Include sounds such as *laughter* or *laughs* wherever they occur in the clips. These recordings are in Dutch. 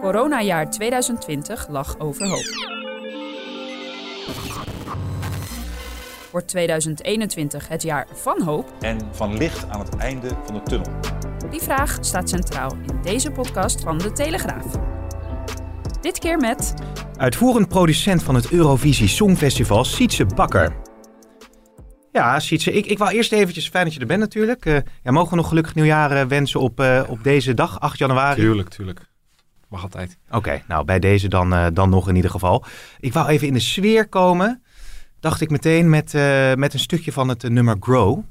Coronajaar 2020 lag overhoop. Wordt 2021 het jaar van hoop? en van licht aan het einde van de tunnel. Die vraag staat centraal in deze podcast van De Telegraaf. Dit keer met Uitvoerend producent van het Eurovisie Songfestival, Sietse Bakker. Ja, Sietse, ik, ik wou eerst eventjes, fijn dat je er bent natuurlijk. Eh, ja, mogen we nog gelukkig nieuwjaar eh, wensen op, eh, op deze dag, 8 januari? Tuurlijk, tuurlijk. Mag altijd. Oké, nou bij deze dan, eh, dan nog in ieder geval. Ik wou even in de sfeer komen, dacht ik meteen met, eh, met een stukje van het eh, nummer Grow.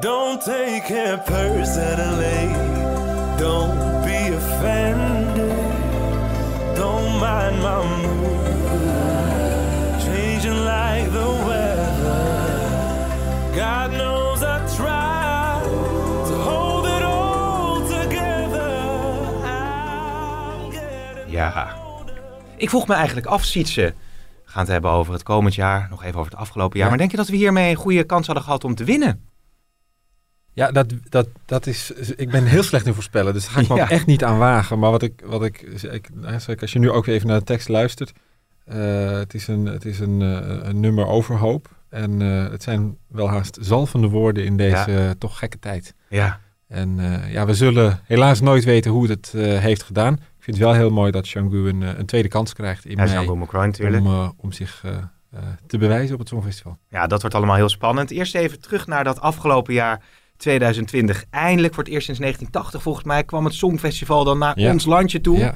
Don't take it personally. Don't be offended. Don't mind my mood. Changing like the weather. God knows Ja. Ik vroeg me eigenlijk af, Sietse, we gaan het hebben over het komend jaar, nog even over het afgelopen jaar. Ja. Maar denk je dat we hiermee een goede kans hadden gehad om te winnen? Ja, dat, dat, dat is. Ik ben heel slecht in voorspellen, dus daar ga ik me *laughs* Ja. ook echt niet aan wagen. Maar wat ik. Wat ik, ik eigenlijk als je nu ook even naar de tekst luistert. eh, het is een, het is een, eh, een nummer overhoop. En eh, het zijn wel haast zalvende woorden in deze Ja. toch gekke tijd. Ja. En ja, we zullen helaas nooit weten hoe het het heeft gedaan. Ik vind het wel heel mooi dat Shangu een, eh, een tweede kans krijgt in Ja, mei. Natuurlijk. Om, eh, om zich eh, te bewijzen op het Songfestival. Ja, dat wordt allemaal heel spannend. Eerst even terug naar dat afgelopen jaar 2020. Eindelijk, voor het eerst sinds 1980 volgens mij, kwam het Songfestival dan naar Ja. ons landje toe. Ja.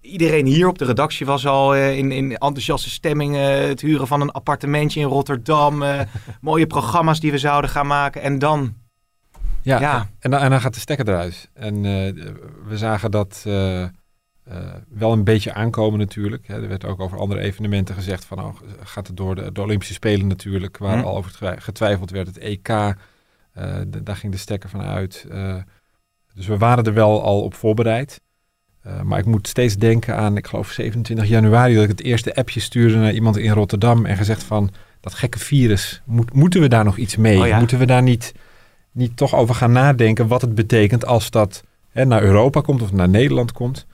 Iedereen hier op de redactie was al in, in enthousiaste stemming. het huren van een appartementje in Rotterdam. *laughs* mooie programma's die we zouden gaan maken. En dan, Ja, Ja. En, dan, en dan gaat de stekker eruit. En we zagen dat eh, wel een beetje aankomen natuurlijk. Hè. Er werd ook over andere evenementen gezegd van... Oh, gaat het door de, de Olympische Spelen natuurlijk... waar Hm. al over getwij- getwijfeld werd. Het EK, eh, de- daar ging de stekker van uit. Eh, dus we waren er wel al op voorbereid. Maar ik moet steeds denken aan, ik geloof 27 januari... dat ik het eerste appje stuurde naar iemand in Rotterdam... en gezegd van, dat gekke virus, moet, moeten we daar nog iets mee? Oh ja. Moeten we daar niet niet toch over gaan nadenken wat het betekent als dat hè, naar Europa komt of naar Nederland komt.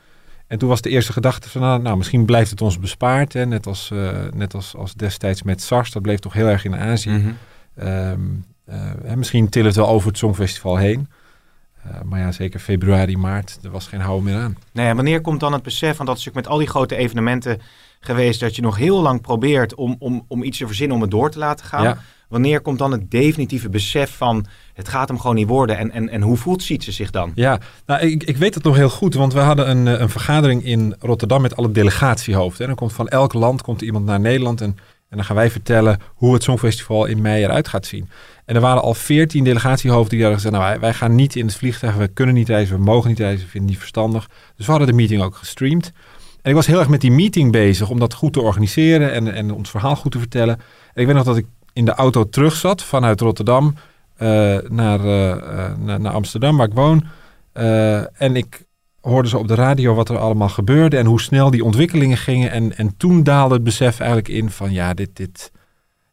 En toen was de eerste gedachte van, nou, nou, misschien blijft het ons bespaard. Hè, net als, eh, net als, als destijds met SARS, dat bleef toch heel erg in Azië. Mhm. Ehm, eh, misschien tillen het wel over het Songfestival heen. Eh, maar ja, zeker februari, maart, er was geen houden meer aan. Nou ja, wanneer komt dan het besef, want dat is natuurlijk met al die grote evenementen geweest, dat je nog heel lang probeert om, om, om iets te verzinnen om het door te laten gaan. Ja. Wanneer komt dan het definitieve besef van, het gaat hem gewoon niet worden en, en, en hoe voelt Sietse zich dan? Ja, nou, ik, ik weet het nog heel goed, want we hadden een, eh, een vergadering in Rotterdam met alle delegatiehoofden. En dan komt van elk land komt iemand naar Nederland en, en dan gaan wij vertellen hoe het Songfestival in mei eruit gaat zien. En er waren al veertien delegatiehoofden die hadden gezegd, nou, wij, wij gaan niet in het vliegtuig, we kunnen niet reizen, we mogen niet reizen, we vinden het niet verstandig. Dus we hadden de meeting ook gestreamd. En ik was heel erg met die meeting bezig om dat goed te organiseren en, en ons verhaal goed te vertellen. En ik weet nog dat ik in de auto terug zat vanuit Rotterdam eh, naar, eh, eh, naar, Amsterdam, waar ik woon. En ik hoorde ze op de radio wat er allemaal gebeurde en hoe snel die ontwikkelingen gingen. En, en toen daalde het besef eigenlijk in van ja, dit, dit,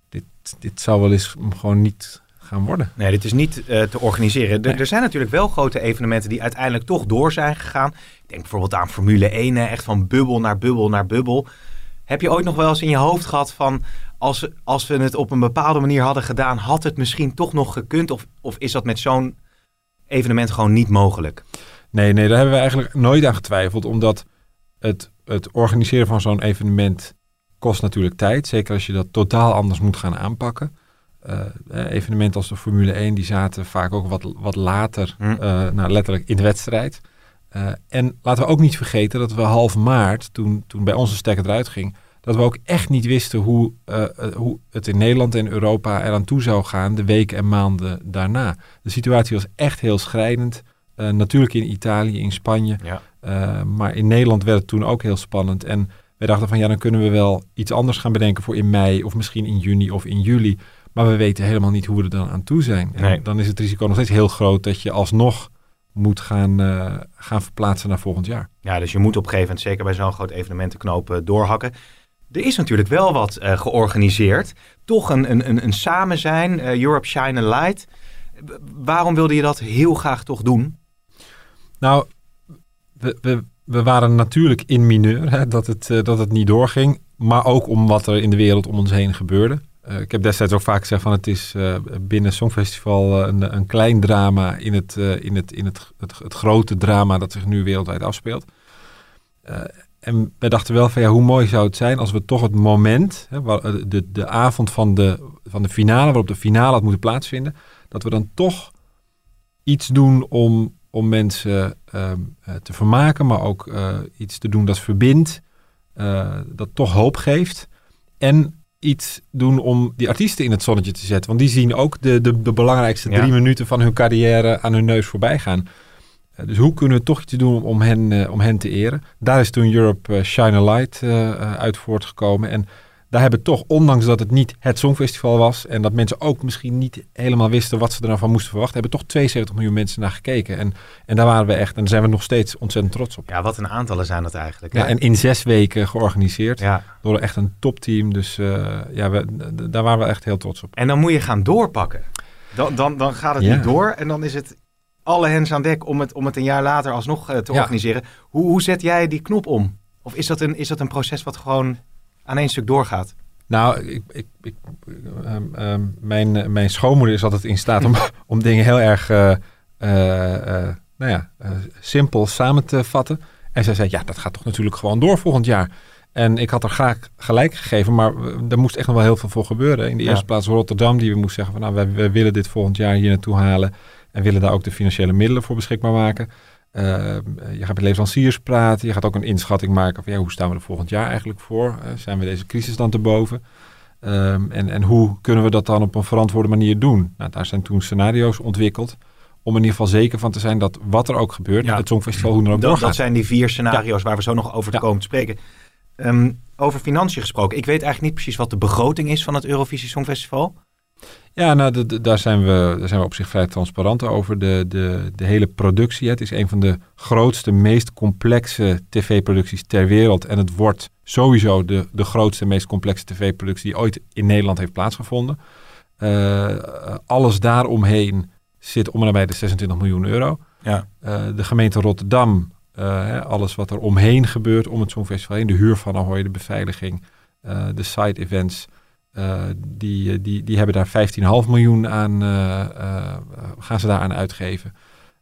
dit, dit zou wel eens gewoon niet gaan worden. Nee, dit is niet eh, te organiseren. Er- Nee. Er zijn natuurlijk wel grote evenementen die uiteindelijk toch door zijn gegaan. Ik denk bijvoorbeeld aan Formule 1, hè, echt van bubbel naar bubbel naar bubbel. Heb je ooit nog wel eens in je hoofd gehad van... als, als we het op een bepaalde manier hadden gedaan... had het misschien toch nog gekund? Of, of is dat met zo'n evenement gewoon niet mogelijk? Nee, nee, daar hebben we eigenlijk nooit aan getwijfeld, omdat het, het organiseren van zo'n evenement kost natuurlijk tijd. Zeker als je dat totaal anders moet gaan aanpakken. Eh, evenementen als de Formule 1, die zaten vaak ook wat, wat later, Hm. eh, nou, letterlijk in de wedstrijd. En laten we ook niet vergeten dat we half maart, toen, toen bij ons een stekker eruit ging, dat we ook echt niet wisten hoe, hoe het in Nederland en Europa eraan toe zou gaan de weken en maanden daarna. De situatie was echt heel schrijnend. Natuurlijk in Italië, in Spanje. Ja. Maar in Nederland werd het toen ook heel spannend. En wij dachten van ja, dan kunnen we wel iets anders gaan bedenken voor in mei of misschien in juni of in juli. Maar we weten helemaal niet hoe we er dan aan toe zijn. En Nee. dan is het risico nog steeds heel groot dat je alsnog moet gaan, eh, gaan verplaatsen naar volgend jaar. Ja, dus je moet op een gegeven moment zeker bij zo'n groot evenementenknoop eh, doorhakken. Er is natuurlijk wel wat eh, georganiseerd. Toch een, een, een, een samen zijn, Europe Shine a Light. Waarom wilde je dat heel graag toch doen? Nou, we, we, we waren natuurlijk in mineur hè, dat, het, dat het niet doorging. Maar ook om wat er in de wereld om ons heen gebeurde. Eh, ik heb destijds ook vaak gezegd van het is eh, binnen Songfestival eh, een, een klein drama in, het, in, het, in het, het, grote drama dat zich nu wereldwijd afspeelt. En wij dachten wel van ja, hoe mooi zou het zijn als we toch het moment, hè, de, de avond van de, van de finale, waarop de finale had moeten plaatsvinden, dat we dan toch iets doen om, om mensen ehm, eh, te vermaken, maar ook iets te doen dat verbindt, dat toch hoop geeft. En iets doen om die artiesten in het zonnetje te zetten. Want die zien ook de, de, de belangrijkste Ja. drie minuten van hun carrière aan hun neus voorbij gaan. Eh, dus hoe kunnen we toch iets doen om, om, hen, eh, om hen te eren? Daar is toen Europe eh, Shine a Light uit voortgekomen. En daar hebben toch, ondanks dat het niet het Songfestival was... en dat mensen ook misschien niet helemaal wisten wat ze er nou van moesten verwachten... hebben toch 72 miljoen mensen naar gekeken. En, en daar waren we echt, en daar zijn we nog steeds ontzettend trots op. Ja, wat een aantallen zijn dat eigenlijk. Ja, en in zes weken georganiseerd ja. door echt een topteam. Dus eh, ja, we, daar waren we echt heel trots op. En dan moet je gaan doorpakken. Dan, dan, dan gaat het Ja. niet door en dan is het alle hens aan dek om het, om het een jaar later alsnog eh, te Ja. organiseren. Hoe, hoe zet jij die knop om? Of is dat, een, is dat een proces wat gewoon aan één stuk doorgaat? Nou, ik, ik, ik, ehm, ehm, mijn, eh, mijn schoonmoeder is altijd in staat om, *laughs* om dingen heel erg eh, eh, nou ja, simpel samen te vatten. En zij zei, ja, dat gaat toch natuurlijk gewoon door volgend jaar. En ik had er graag gelijk gegeven, maar er moest echt nog wel heel veel voor gebeuren. In de Ja. eerste plaats Rotterdam, die we moest zeggen van, nou, wij, wij willen dit volgend jaar hier naartoe halen. En willen daar ook de financiële middelen voor beschikbaar maken. Eh, je gaat met leveranciers praten. Je gaat ook een inschatting maken van ja, hoe staan we er volgend jaar eigenlijk voor? Eh, zijn we deze crisis dan te boven? Ehm, en, en hoe kunnen we dat dan op een verantwoorde manier doen? Nou, daar zijn toen scenario's ontwikkeld. Om in ieder geval zeker van te zijn dat wat er ook gebeurt, Ja. het Songfestival hoe dan ook Dat, doorgaat. dat zijn die vier scenario's waar we zo nog over te Ja. komen te spreken. Ehm, over financiën gesproken. Ik weet eigenlijk niet precies wat de begroting is van het Eurovisie Songfestival. Ja, nou, daar, zijn we, daar zijn we op zich vrij transparant over. De, de, de hele productie. Het is een van de grootste, meest complexe tv-producties ter wereld. En het wordt sowieso de, de grootste, meest complexe tv-productie die ooit in Nederland heeft plaatsgevonden. Eh, alles daaromheen zit om en nabij de 26 miljoen euro. Ja. Eh, de gemeente Rotterdam, eh, alles wat er omheen gebeurt om het Songfestival heen. De huur van Ahoy, de beveiliging, de side eh, die, eh, die, die hebben daar 15,5 miljoen aan, eh, gaan ze daaraan uitgeven.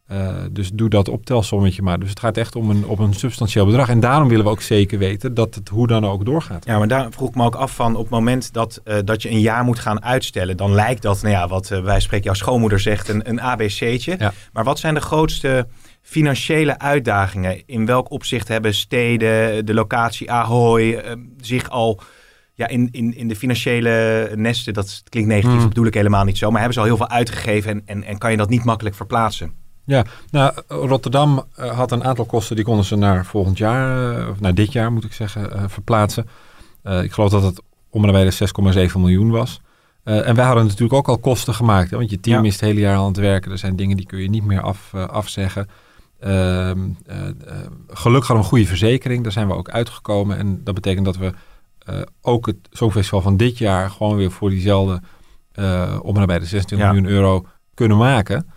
Eh, dus doe dat optelsommetje maar. Dus het gaat echt om een, om een substantieel bedrag. En daarom willen we ook zeker weten dat het hoe dan ook doorgaat. Ja, maar daar vroeg ik me ook af van op het moment dat, dat je een jaar moet gaan uitstellen, dan lijkt dat, nou ja, wat wij spreken jouw schoonmoeder zegt, een, een ABC'tje. Ja. Maar wat zijn de grootste financiële uitdagingen? In welk opzicht hebben steden, de locatie Ahoy, zich al ja, in, in, in de financiële nesten, dat klinkt negatief, Hmm. dat bedoel ik helemaal niet zo, maar hebben ze al heel veel uitgegeven en, en, en kan je dat niet makkelijk verplaatsen? Ja, nou, Rotterdam eh, had een aantal kosten die konden ze naar volgend jaar, eh, of naar dit jaar moet ik zeggen, eh, verplaatsen. Ik geloof dat het om en bij de 6,7 miljoen was. En wij hadden natuurlijk ook al kosten gemaakt, hè, want je team Ja. is het hele jaar aan het werken. Er zijn dingen die kun je niet meer af, afzeggen. Ehm, eh, eh, gelukkig hadden we een goede verzekering, daar zijn we ook uitgekomen. En dat betekent dat we eh, ook het Songfestival van dit jaar gewoon weer voor diezelfde eh om en bij de 26 Ja. miljoen euro kunnen maken.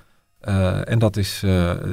Eh, en dat is,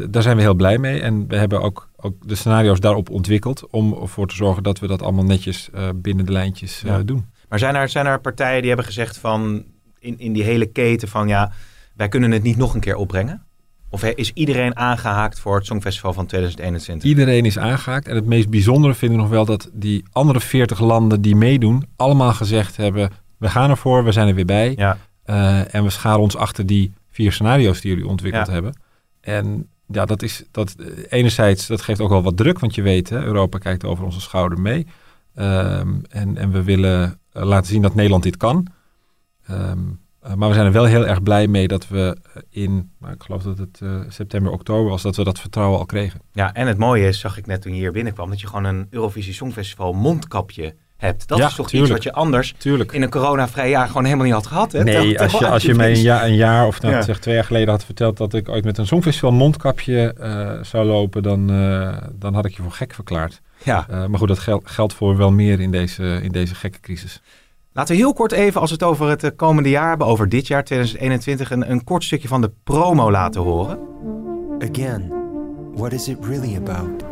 daar zijn we heel blij mee. En we hebben ook, ook de scenario's daarop ontwikkeld om ervoor te zorgen dat we dat allemaal netjes binnen de lijntjes Ja. doen. Maar zijn er, zijn er partijen die hebben gezegd van in, in die hele keten van ja, wij kunnen het niet nog een keer opbrengen? Of is iedereen aangehaakt voor het Songfestival van 2021? Iedereen is aangehaakt. En het meest bijzondere vind ik nog wel dat die andere 40 landen die meedoen, allemaal gezegd hebben: we gaan ervoor, we zijn er weer bij. Ja, Eh, en we scharen ons achter die vier scenario's die jullie ontwikkeld Ja. hebben. En ja, dat is dat eh, enerzijds, dat geeft ook wel wat druk, want je weet, hè, Europa kijkt over onze schouder mee. Ehm, en, en we willen eh, laten zien dat Nederland dit kan. Ehm, Eh, maar we zijn er wel heel erg blij mee dat we eh, in, nou, ik geloof dat het eh, september, oktober was, dat we dat vertrouwen al kregen. Ja, en het mooie is, zag ik net toen je hier binnenkwam, dat je gewoon een Eurovisie Songfestival mondkapje hebt. Dat Ja, is toch tuurlijk. iets wat je anders Tuurlijk. in een coronavrij jaar gewoon helemaal niet had gehad. Hè? Nee, als je, als je mij een jaar, een jaar of nou, Ja. zeg twee jaar geleden had verteld dat ik ooit met een Songfestival mondkapje zou lopen, dan, dan had ik je voor gek verklaard. Ja. Maar goed, dat gel- geldt voor wel meer in deze, in deze gekke crisis. Laten we heel kort even, als we het over het eh, komende jaar hebben, over dit jaar 2021, een, een kort stukje van de promo laten horen. Again, what is it really about?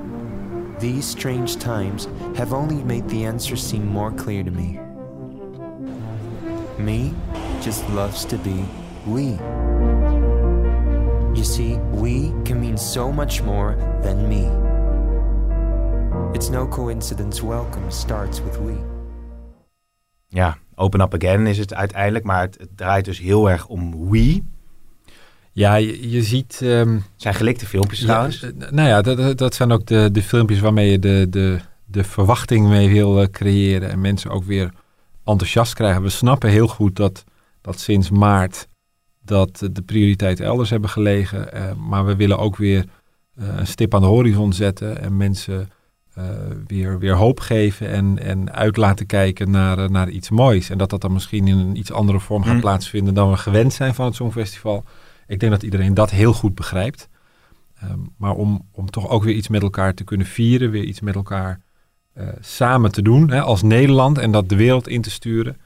These strange times have only made the answer seem more clear to me. Me just loves to be we. You see, we can mean so much more than me. It's no coincidence welcome starts with we. Ja, Open Up Again is het uiteindelijk, maar het, het draait dus heel erg om we. Ja, je, je ziet... Het zijn gelikte filmpjes trouwens. Ja, nou ja, dat- dat, zijn ook de, de filmpjes waarmee je de, de, de verwachting mee wil eh, creëren en mensen ook weer enthousiast krijgen. We snappen heel goed dat, dat sinds maart dat de prioriteiten elders hebben gelegen. eh, maar we willen ook weer eh, een stip aan de horizon zetten en mensen weer, weer hoop geven en, en uit laten kijken naar, eh, naar iets moois. En dat dat dan misschien in een iets andere vorm gaat Mm. plaatsvinden dan we gewend zijn van het Songfestival. Ik denk dat iedereen dat heel goed begrijpt. Ehm, maar om, om toch ook weer iets met elkaar te kunnen vieren, weer iets met elkaar eh, samen te doen hè, als Nederland en dat de wereld in te sturen.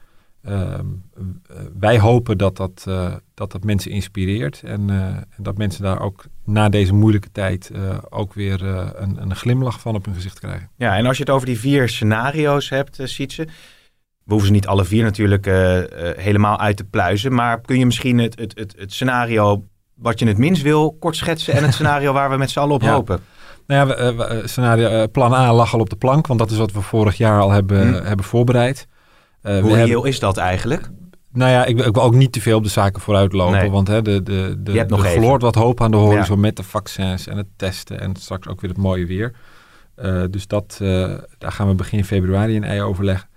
Ehm, eh, wij hopen dat dat, eh, dat dat mensen inspireert en, eh, en dat mensen daar ook na deze moeilijke tijd eh, ook weer een, een glimlach van op hun gezicht krijgen. Ja, en als je het over die vier scenario's hebt, Sietse. We hoeven ze niet alle vier natuurlijk helemaal uit te pluizen. Maar kun je misschien het, het, het, het scenario wat je het minst wil kort schetsen. En het *laughs* scenario waar we met z'n allen op Ja. hopen. Nou ja, we, we- scenario, plan A lag al op de plank, want dat is wat we vorig jaar al hebben, Hmm. hebben voorbereid. Eh, Hoe reëel is dat eigenlijk? Nou ja, ik, wil- ik wil ook niet te veel op de zaken vooruitlopen. Nee. Want hè, de, de, de, Je hebt nog er even. gloort wat hoop aan de horizon met de vaccins en het testen. En straks ook weer het mooie weer. Eh, dus dat, eh, daar gaan we begin februari een ei overleggen.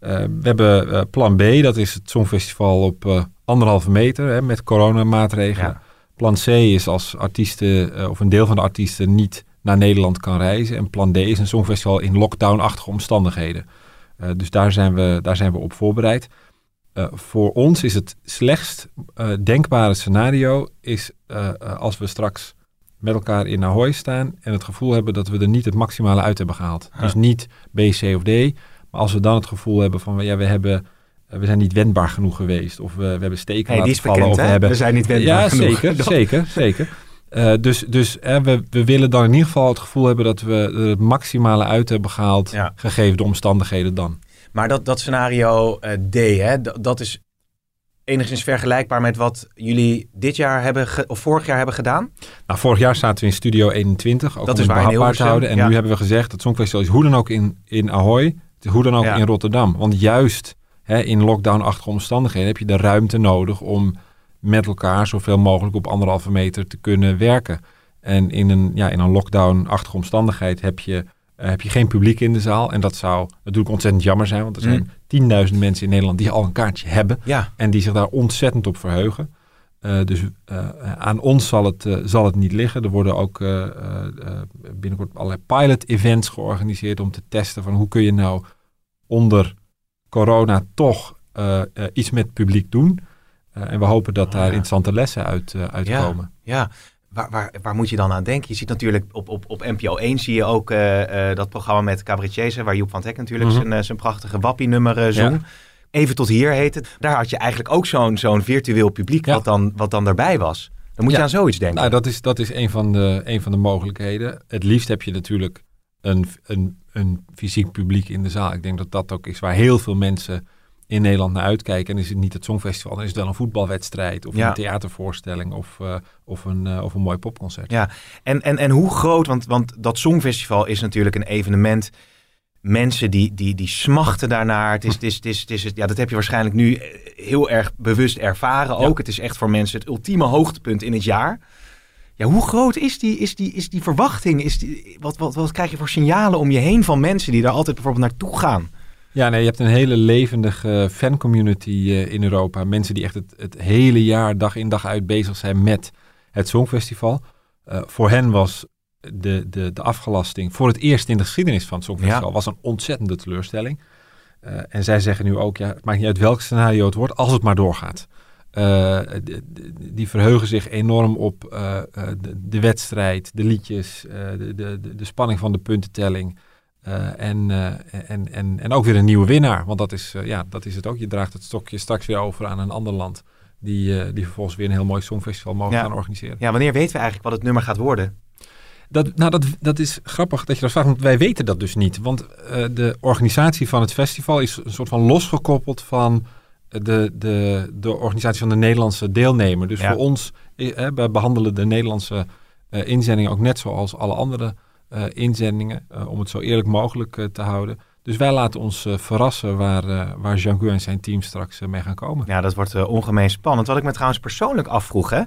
We hebben plan B, dat is het Songfestival op anderhalve meter hè, met coronamaatregelen. Ja. Plan C is als artiesten of een deel van de artiesten niet naar Nederland kan reizen. En plan D is een Songfestival in lockdown-achtige omstandigheden. Eh, dus daar zijn, we, daar zijn we op voorbereid. Eh, voor ons is het slechtst eh, denkbare scenario is als we straks met elkaar in Ahoy staan en het gevoel hebben dat we er niet het maximale uit hebben gehaald. Dus niet B, C of D, maar als we dan het gevoel hebben van ja, we, hebben, we zijn niet wendbaar genoeg geweest of we, we hebben steken Hey, die laten is vallen bekend, of we hebben We zijn niet wendbaar ja, genoeg. zeker, *laughs* zeker, zeker. Eh, dus dus hè, we, we willen dan in ieder geval het gevoel hebben dat we er het maximale uit hebben gehaald, Ja. gegeven de omstandigheden dan. Maar dat, dat scenario eh, D, hè, dat, dat is enigszins vergelijkbaar met wat jullie dit jaar hebben, of vorig jaar hebben gedaan. Nou, vorig jaar zaten we in Studio 21, ook Dat om is het waar, te houden. En ja. nu hebben we gezegd, het Songfestival is hoe dan ook in, in Ahoy, hoe dan ook Ja. in Rotterdam. Want juist hè, in lockdown-achtige omstandigheden heb je de ruimte nodig om met elkaar zoveel mogelijk op anderhalve meter te kunnen werken. En in een, ja, in een lockdown-achtige omstandigheid heb je, eh, heb je geen publiek in de zaal. En dat zou natuurlijk ontzettend jammer zijn, want er zijn Mm. 10.000 mensen in Nederland die al een kaartje hebben. Ja, En die zich daar ontzettend op verheugen. Eh, dus eh, aan ons zal het, zal het niet liggen. Er worden ook binnenkort allerlei pilot-events georganiseerd om te testen van hoe kun je nou onder corona toch iets met het publiek doen. Eh, en we hopen dat Ah, daar ja. interessante lessen uit, eh, uitkomen. ja. Waar, waar, waar moet je dan aan denken? Je ziet natuurlijk op, op, op NPO 1 zie je ook eh, dat programma met cabaretiers, waar Joep van Teck natuurlijk Mhm. zijn, zijn prachtige wappie-nummer eh, zong. Even tot hier heet het. Daar had je eigenlijk ook zo'n zo'n virtueel publiek Ja. wat, dan, wat dan daarbij was. Dan moet je aan zoiets denken. Nou, dat is, dat is een, van de, een van de mogelijkheden. Het liefst heb je natuurlijk een, een, een fysiek publiek in de zaal. Ik denk dat dat ook is waar heel veel mensen in Nederland naar uitkijken. En is het niet het Songfestival, dan is het wel een voetbalwedstrijd of Ja. een theatervoorstelling of, eh, of, een, eh, of een mooi popconcert. Ja, en, en, en hoe groot, want, want dat Songfestival is natuurlijk een evenement. Mensen die, die, die smachten daarnaar. Het is, het is, het is, het is, ja, dat heb je waarschijnlijk nu eh, heel erg bewust ervaren ook. Het is echt voor mensen het ultieme hoogtepunt in het jaar. Ja, hoe groot is die, is die, is die verwachting? Is die, wat, wat, wat krijg je voor signalen om je heen van mensen die daar altijd bijvoorbeeld naartoe gaan? Ja, nee, je hebt een hele levendige fancommunity eh, in Europa. Mensen die echt het, het hele jaar, dag in dag uit bezig zijn met het Songfestival. Eh, voor hen was de, de, de afgelasting voor het eerst in de geschiedenis van het Songfestival Ja. was een ontzettende teleurstelling. Eh, en zij zeggen nu ook, ja, het maakt niet uit welk scenario het wordt, als het maar doorgaat. Die verheugen zich enorm op de, de wedstrijd, de liedjes, de, de, de spanning van de puntentelling. Eh, en, eh, en, en, en ook weer een nieuwe winnaar. Want dat is, eh, ja, dat is het ook. Je draagt het stokje straks weer over aan een ander land. Die, die vervolgens weer een heel mooi songfestival mogen Ja. gaan organiseren. Ja, wanneer weten we eigenlijk wat het nummer gaat worden? Dat, nou, dat, dat is grappig dat je dat vraagt, want wij weten dat dus niet. Want de organisatie van het festival is een soort van losgekoppeld van de, de, de organisatie van de Nederlandse deelnemer. Dus Ja. voor ons, eh, eh, we behandelen de Nederlandse inzendingen ook net zoals alle andere inzendingen, eh, om het zo eerlijk mogelijk eh, te houden. Dus wij laten ons eh, verrassen waar, eh waar Jean-Guy en zijn team straks eh, mee gaan komen. Ja, dat wordt eh, ongemeen spannend. Wat ik me trouwens persoonlijk afvroeg, hè?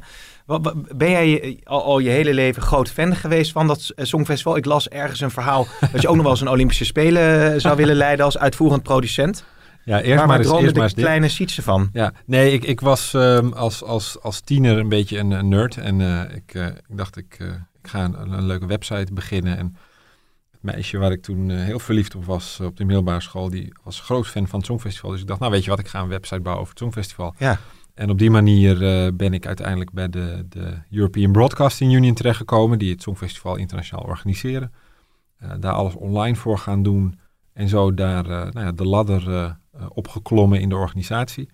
Wat- wat- Ben jij eh, al, al je hele leven groot fan geweest van dat eh, Songfestival? Ik las ergens een verhaal *laughs* dat je ook nog wel eens een Olympische Spelen eh, zou willen leiden als uitvoerend producent. Ja, eerst maar waar eens, eerst maar de eens dit. kleine Sietse van? Ja, nee, ik, ik was ehm, als, als, als tiener een beetje een, een nerd. En eh, ik, eh, ik dacht, ik, eh, ik ga een, een leuke website beginnen. En het meisje waar ik toen eh, heel verliefd op was eh, op de middelbare school, die was groot fan van het Songfestival. Dus ik dacht, nou weet je wat, ik ga een website bouwen over het Songfestival. Ja. En op die manier eh, ben ik uiteindelijk bij de, de European Broadcasting Union terechtgekomen, die het Songfestival internationaal organiseren. Daar alles online voor gaan doen. En zo daar nou ja, de ladder opgeklommen in de organisatie.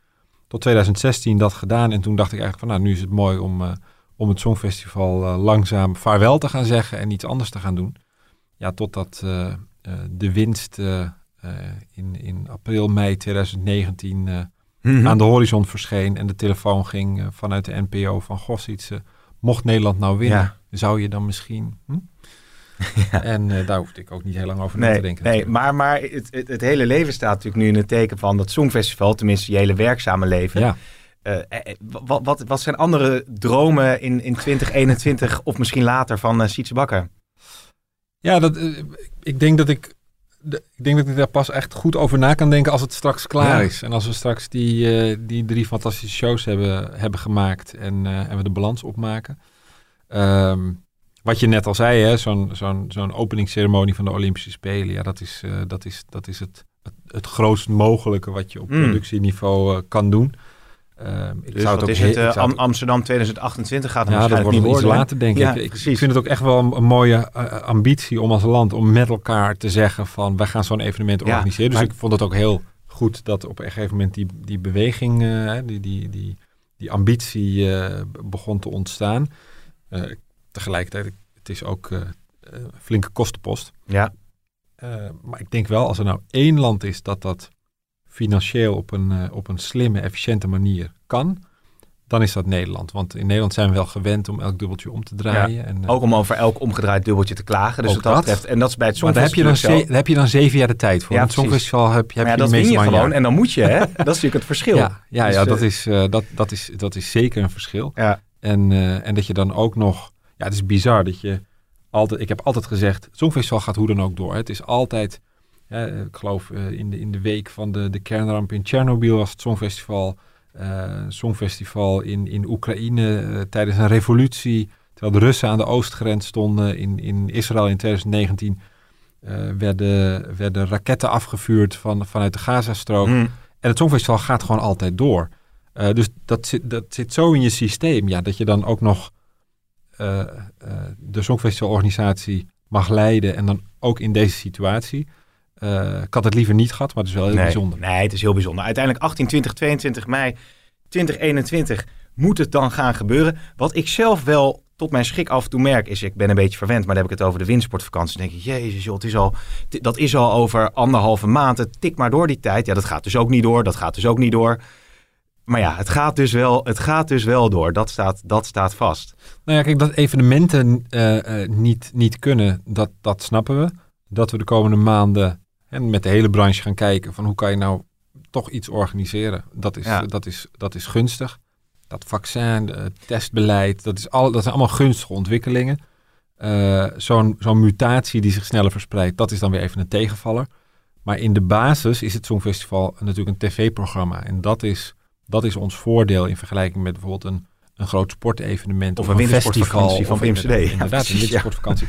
Tot 2016 dat gedaan. En toen dacht ik eigenlijk van nou, nu is het mooi om, om het Songfestival eh, langzaam vaarwel te gaan zeggen en iets anders te gaan doen. Ja, totdat eh, de winst in, in april, mei 2019 eh, Mhm. aan de horizon verscheen. En de telefoon ging vanuit de NPO van Gos iets. eh, mocht Nederland nou winnen, Ja. zou je dan misschien... Hm? *laughs* En eh, daar hoefde ik ook niet heel lang over na te denken. nee natuurlijk. maar, maar het, het, het hele leven staat natuurlijk nu in het teken van dat Songfestival. Tenminste, je hele werkzame leven. Ja. Eh, eh, wat, wat, wat zijn andere dromen in, in 2021 of misschien later van eh Sietse Bakker? Ja, dat, ik denk dat ik, de- ik denk dat ik daar pas echt goed over na kan denken als het straks klaar Ja. is. En als we straks die, die drie fantastische shows hebben, hebben gemaakt en, en we de balans opmaken. Ehm, wat je net al zei, hè, zo'n zo'n zo'n openingsceremonie van de Olympische Spelen, ja, dat is, dat is, dat is het, het, het grootst mogelijke wat je op Mm. productieniveau kan doen. Ehm, ik Dus zou ook is het? eh, Am- Amsterdam 2028 gaat het ja, dat waarschijnlijk wordt niet worden. later, denk Ja, ik. ik. precies. Vind het ook echt wel een, een mooie eh, ambitie om als land om met elkaar te zeggen van wij gaan zo'n evenement Ja, organiseren. Dus maar- ik vond het ook heel goed dat op een gegeven moment die, die beweging, eh, die, die, die, die ambitie eh, begon te ontstaan. Eh, tegelijkertijd, het is ook eh, eh, een flinke kostenpost. Ja, Eh, maar ik denk wel, als er nou één land is dat dat financieel op een, eh, op een slimme, efficiënte manier kan, dan is dat Nederland. Want in Nederland zijn we wel gewend om elk dubbeltje om te draaien. en, eh, ook om over elk omgedraaid dubbeltje te klagen. Dus wat dat betreft. En dat is bij het maar daar heb, je dan Songfestival. ze- daar heb je dan zeven jaar de tijd voor. Ja, het. Songfestival heb je, heb Maar ja, je dat win je gewoon. jaar. En dan moet je, hè? *laughs* Dat is natuurlijk het verschil. Ja, ja, Dus, ja eh, dat, is, dat, dat, is, dat is zeker een verschil. Ja. En, en dat je dan ook nog... Ja, het is bizar dat je altijd... Ik heb altijd gezegd, het Songfestival gaat hoe dan ook door. Het is altijd... Ja, ik geloof eh, in, de, in de week van de, de kernramp in Tsjernobyl was het Songfestival. eh Songfestival in, in Oekraïne eh, tijdens een revolutie. Terwijl de Russen aan de oostgrens stonden in, in Israël in 2019... eh, werden, werden raketten afgevuurd van, vanuit de Gazastrook. Hm. En het Songfestival gaat gewoon altijd door. Eh, dus dat zit, dat zit zo in je systeem, ja, dat je dan ook nog eh, eh, de Songfestivalorganisatie mag leiden en dan ook in deze situatie. Eh, ik had het liever niet gehad, maar het is wel heel nee, bijzonder. Nee, het is heel bijzonder. Uiteindelijk 18, 20, 22 mei 2021 moet het dan gaan gebeuren. Wat ik zelf wel tot mijn schrik af en toe merk is, ik ben een beetje verwend, maar dan heb ik het over de windsportvakantie. Dan denk ik, jezus joh, het is al, dat is al over anderhalve maand. Het tik maar door die tijd. Ja, dat gaat dus ook niet door. Dat gaat dus ook niet door. Maar ja, het gaat dus wel, het gaat dus wel door. Dat staat, dat staat vast. Nou ja, kijk, dat evenementen eh, eh, niet, niet kunnen, dat, dat snappen we. Dat we de komende maanden en met de hele branche gaan kijken van hoe kan je nou toch iets organiseren. Dat is, Ja. dat is, dat is gunstig. Dat vaccin, eh, testbeleid, dat, is al, dat zijn allemaal gunstige ontwikkelingen. Eh, Zo'n zo'n mutatie die zich sneller verspreidt, dat is dan weer even een tegenvaller. Maar in de basis is het Songfestival natuurlijk een tv-programma. En dat is, dat is ons voordeel in vergelijking met bijvoorbeeld een, een groot sportevenement. Of een wintersportvakantie van of PMCD. Inderdaad, Ja, inderdaad, een *laughs* ja. wintersportvakantie.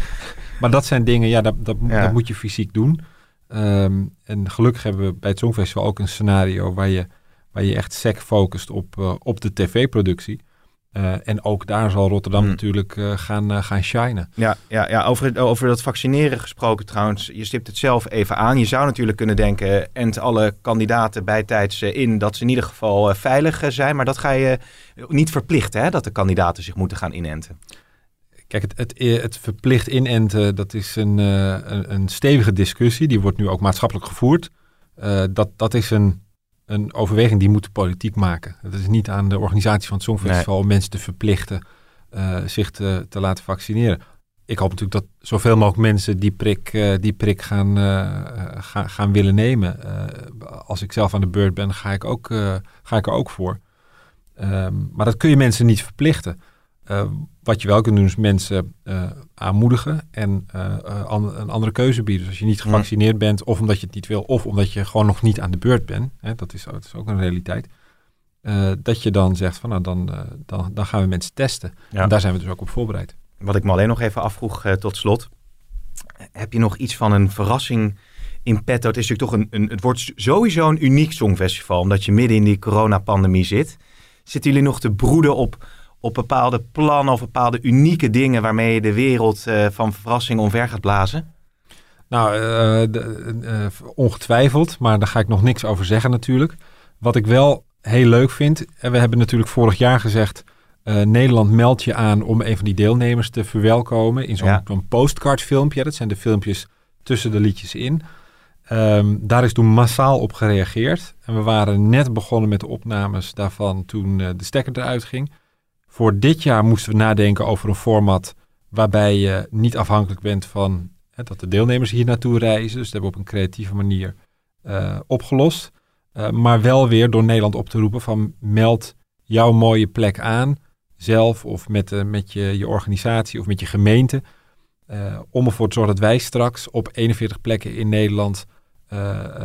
Maar dat zijn dingen, ja, dat, dat, Ja. dat moet je fysiek doen. Ehm, en gelukkig hebben we bij het Songfestival ook een scenario waar je, waar je echt sec focust op, eh, op de tv-productie. Eh, en ook daar zal Rotterdam Hmm. natuurlijk eh, gaan, gaan shinen. Ja, ja, ja over, het- over dat vaccineren gesproken trouwens. Je stipt het zelf even aan. Je zou natuurlijk kunnen denken, ent alle kandidaten bijtijds in dat ze in ieder geval veilig zijn. Maar dat ga je niet verplichten, hè, dat de kandidaten zich moeten gaan inenten. Kijk, het, het, eh, het verplicht inenten, dat is een, eh, een, een stevige discussie. Die wordt nu ook maatschappelijk gevoerd. Eh, dat, dat is een, een overweging die moet de politiek maken. Het is niet aan de organisatie van het Songfestival om mensen te verplichten eh, zich te, te laten vaccineren. Ik hoop natuurlijk dat zoveel mogelijk mensen die prik, eh, die prik gaan, eh, eh, gaan, gaan willen nemen. Eh, als ik zelf aan de beurt ben, ga ik, ook, eh, ga ik er ook voor. Ehm, maar dat kun je mensen niet verplichten. Eh, wat je wel kunt doen is mensen eh, aanmoedigen en eh, an- een andere keuze bieden. Dus als je niet gevaccineerd bent of omdat je het niet wil of omdat je gewoon nog niet aan de beurt bent, hè, dat, is, dat is ook een realiteit, dat je dan zegt van nou dan, dan, dan gaan we mensen testen. Ja. En daar zijn we dus ook op voorbereid. Wat ik me alleen nog even afvroeg tot slot. Heb je nog iets van een verrassing in petto? Het is natuurlijk toch een, een het wordt sowieso een uniek songfestival, omdat je midden in die coronapandemie zit. Zitten jullie nog te broeden op, op bepaalde plannen of bepaalde unieke dingen waarmee je de wereld eh, van verrassing omver gaat blazen? Nou, eh, de- eh, ongetwijfeld, maar daar ga ik nog niks over zeggen natuurlijk. Wat ik wel heel leuk vind, en we hebben natuurlijk vorig jaar gezegd, Nederland meldt je aan om een van die deelnemers te verwelkomen in zo'n Ja. zo'n postcard filmpje. Dat zijn de filmpjes tussen de liedjes in. Ehm, daar is toen massaal op gereageerd. En we waren net begonnen met de opnames daarvan toen de stekker eruit ging. Voor dit jaar moesten we nadenken over een format waarbij je niet afhankelijk bent van hè, dat de deelnemers hier naartoe reizen. Dus dat hebben we op een creatieve manier eh, opgelost. Eh, maar wel weer door Nederland op te roepen van meld jouw mooie plek aan. Zelf of met, eh, met je, je organisatie of met je gemeente. om ervoor te zorgen dat wij straks op 41 plekken in Nederland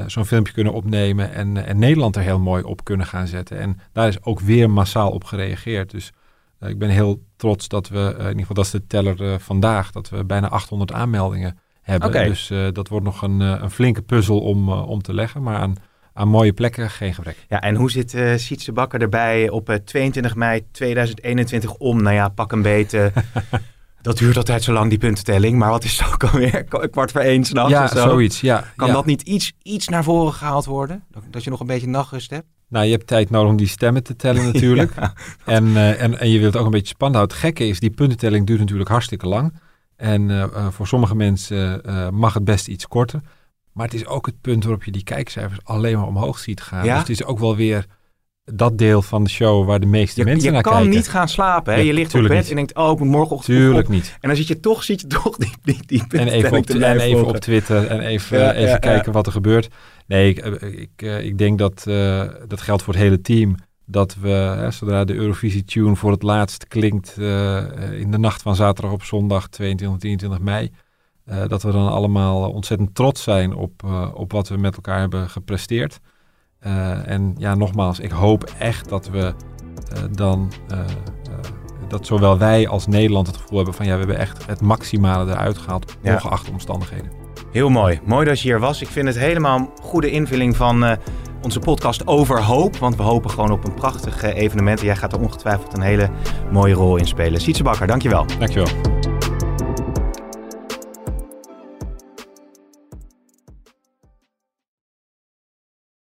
zo'n filmpje kunnen opnemen. En, en Nederland er heel mooi op kunnen gaan zetten. En daar is ook weer massaal op gereageerd. Dus ik ben heel trots dat we, eh, in ieder geval dat is de teller eh, vandaag, dat we bijna 800 aanmeldingen hebben. Dus eh, dat wordt nog een, eh, een flinke puzzel om, eh, om te leggen. Maar aan, aan mooie plekken geen gebrek. Ja, en hoe zit eh Sietse Bakker erbij op eh, 22 mei 2021 om? Nou ja, pak een beetje. *laughs* dat duurt altijd zo lang, die puntentelling. Maar wat is het ook alweer? Kwart voor één s'nachts ja, of zo? zoiets. Ja, Kan ja. dat niet iets, iets naar voren gehaald worden? Dat- Dat je nog een beetje nachtrust hebt? Nou, je hebt tijd nodig om die stemmen te tellen *laughs* natuurlijk. Ja. en, eh, en, en je wilt ook een beetje spannend houden. Het gekke is, die puntentelling duurt natuurlijk hartstikke lang. En eh, eh, voor sommige mensen mag het best iets korter. Maar het is ook het punt waarop je die kijkcijfers alleen maar omhoog ziet gaan. Ja? Dus het is ook wel weer dat deel van de show waar de meeste Je, mensen je naar kan kijken. niet gaan slapen. Hè? Ja, je ligt op bed niet. en denkt, oh, ik moet morgenochtend Tuurlijk op. niet. En dan zit je toch, *laughs* ziet je toch die, die, die En puntentelling even, op, te en blijven even op Twitter en even, Ja, even kijken wat er gebeurt. Nee, ik, eh, ik, eh, ik denk dat eh, dat geldt voor het hele team. Dat we, hè, zodra de Eurovisie-tune voor het laatst klinkt in de nacht van zaterdag op zondag 22, 23 mei, dat we dan allemaal ontzettend trots zijn op, op wat we met elkaar hebben gepresteerd. En ja, nogmaals, ik hoop echt dat we dan, dat zowel wij als Nederland het gevoel hebben van ja, we hebben echt het maximale eruit gehaald, Ja. ongeacht de omstandigheden. Heel mooi. Mooi dat je hier was. Ik vind het helemaal een goede invulling van eh, onze podcast over hoop. Want we hopen gewoon op een prachtig eh, evenement. En jij gaat er ongetwijfeld een hele mooie rol in spelen. Sietse Bakker, dankjewel. Dankjewel.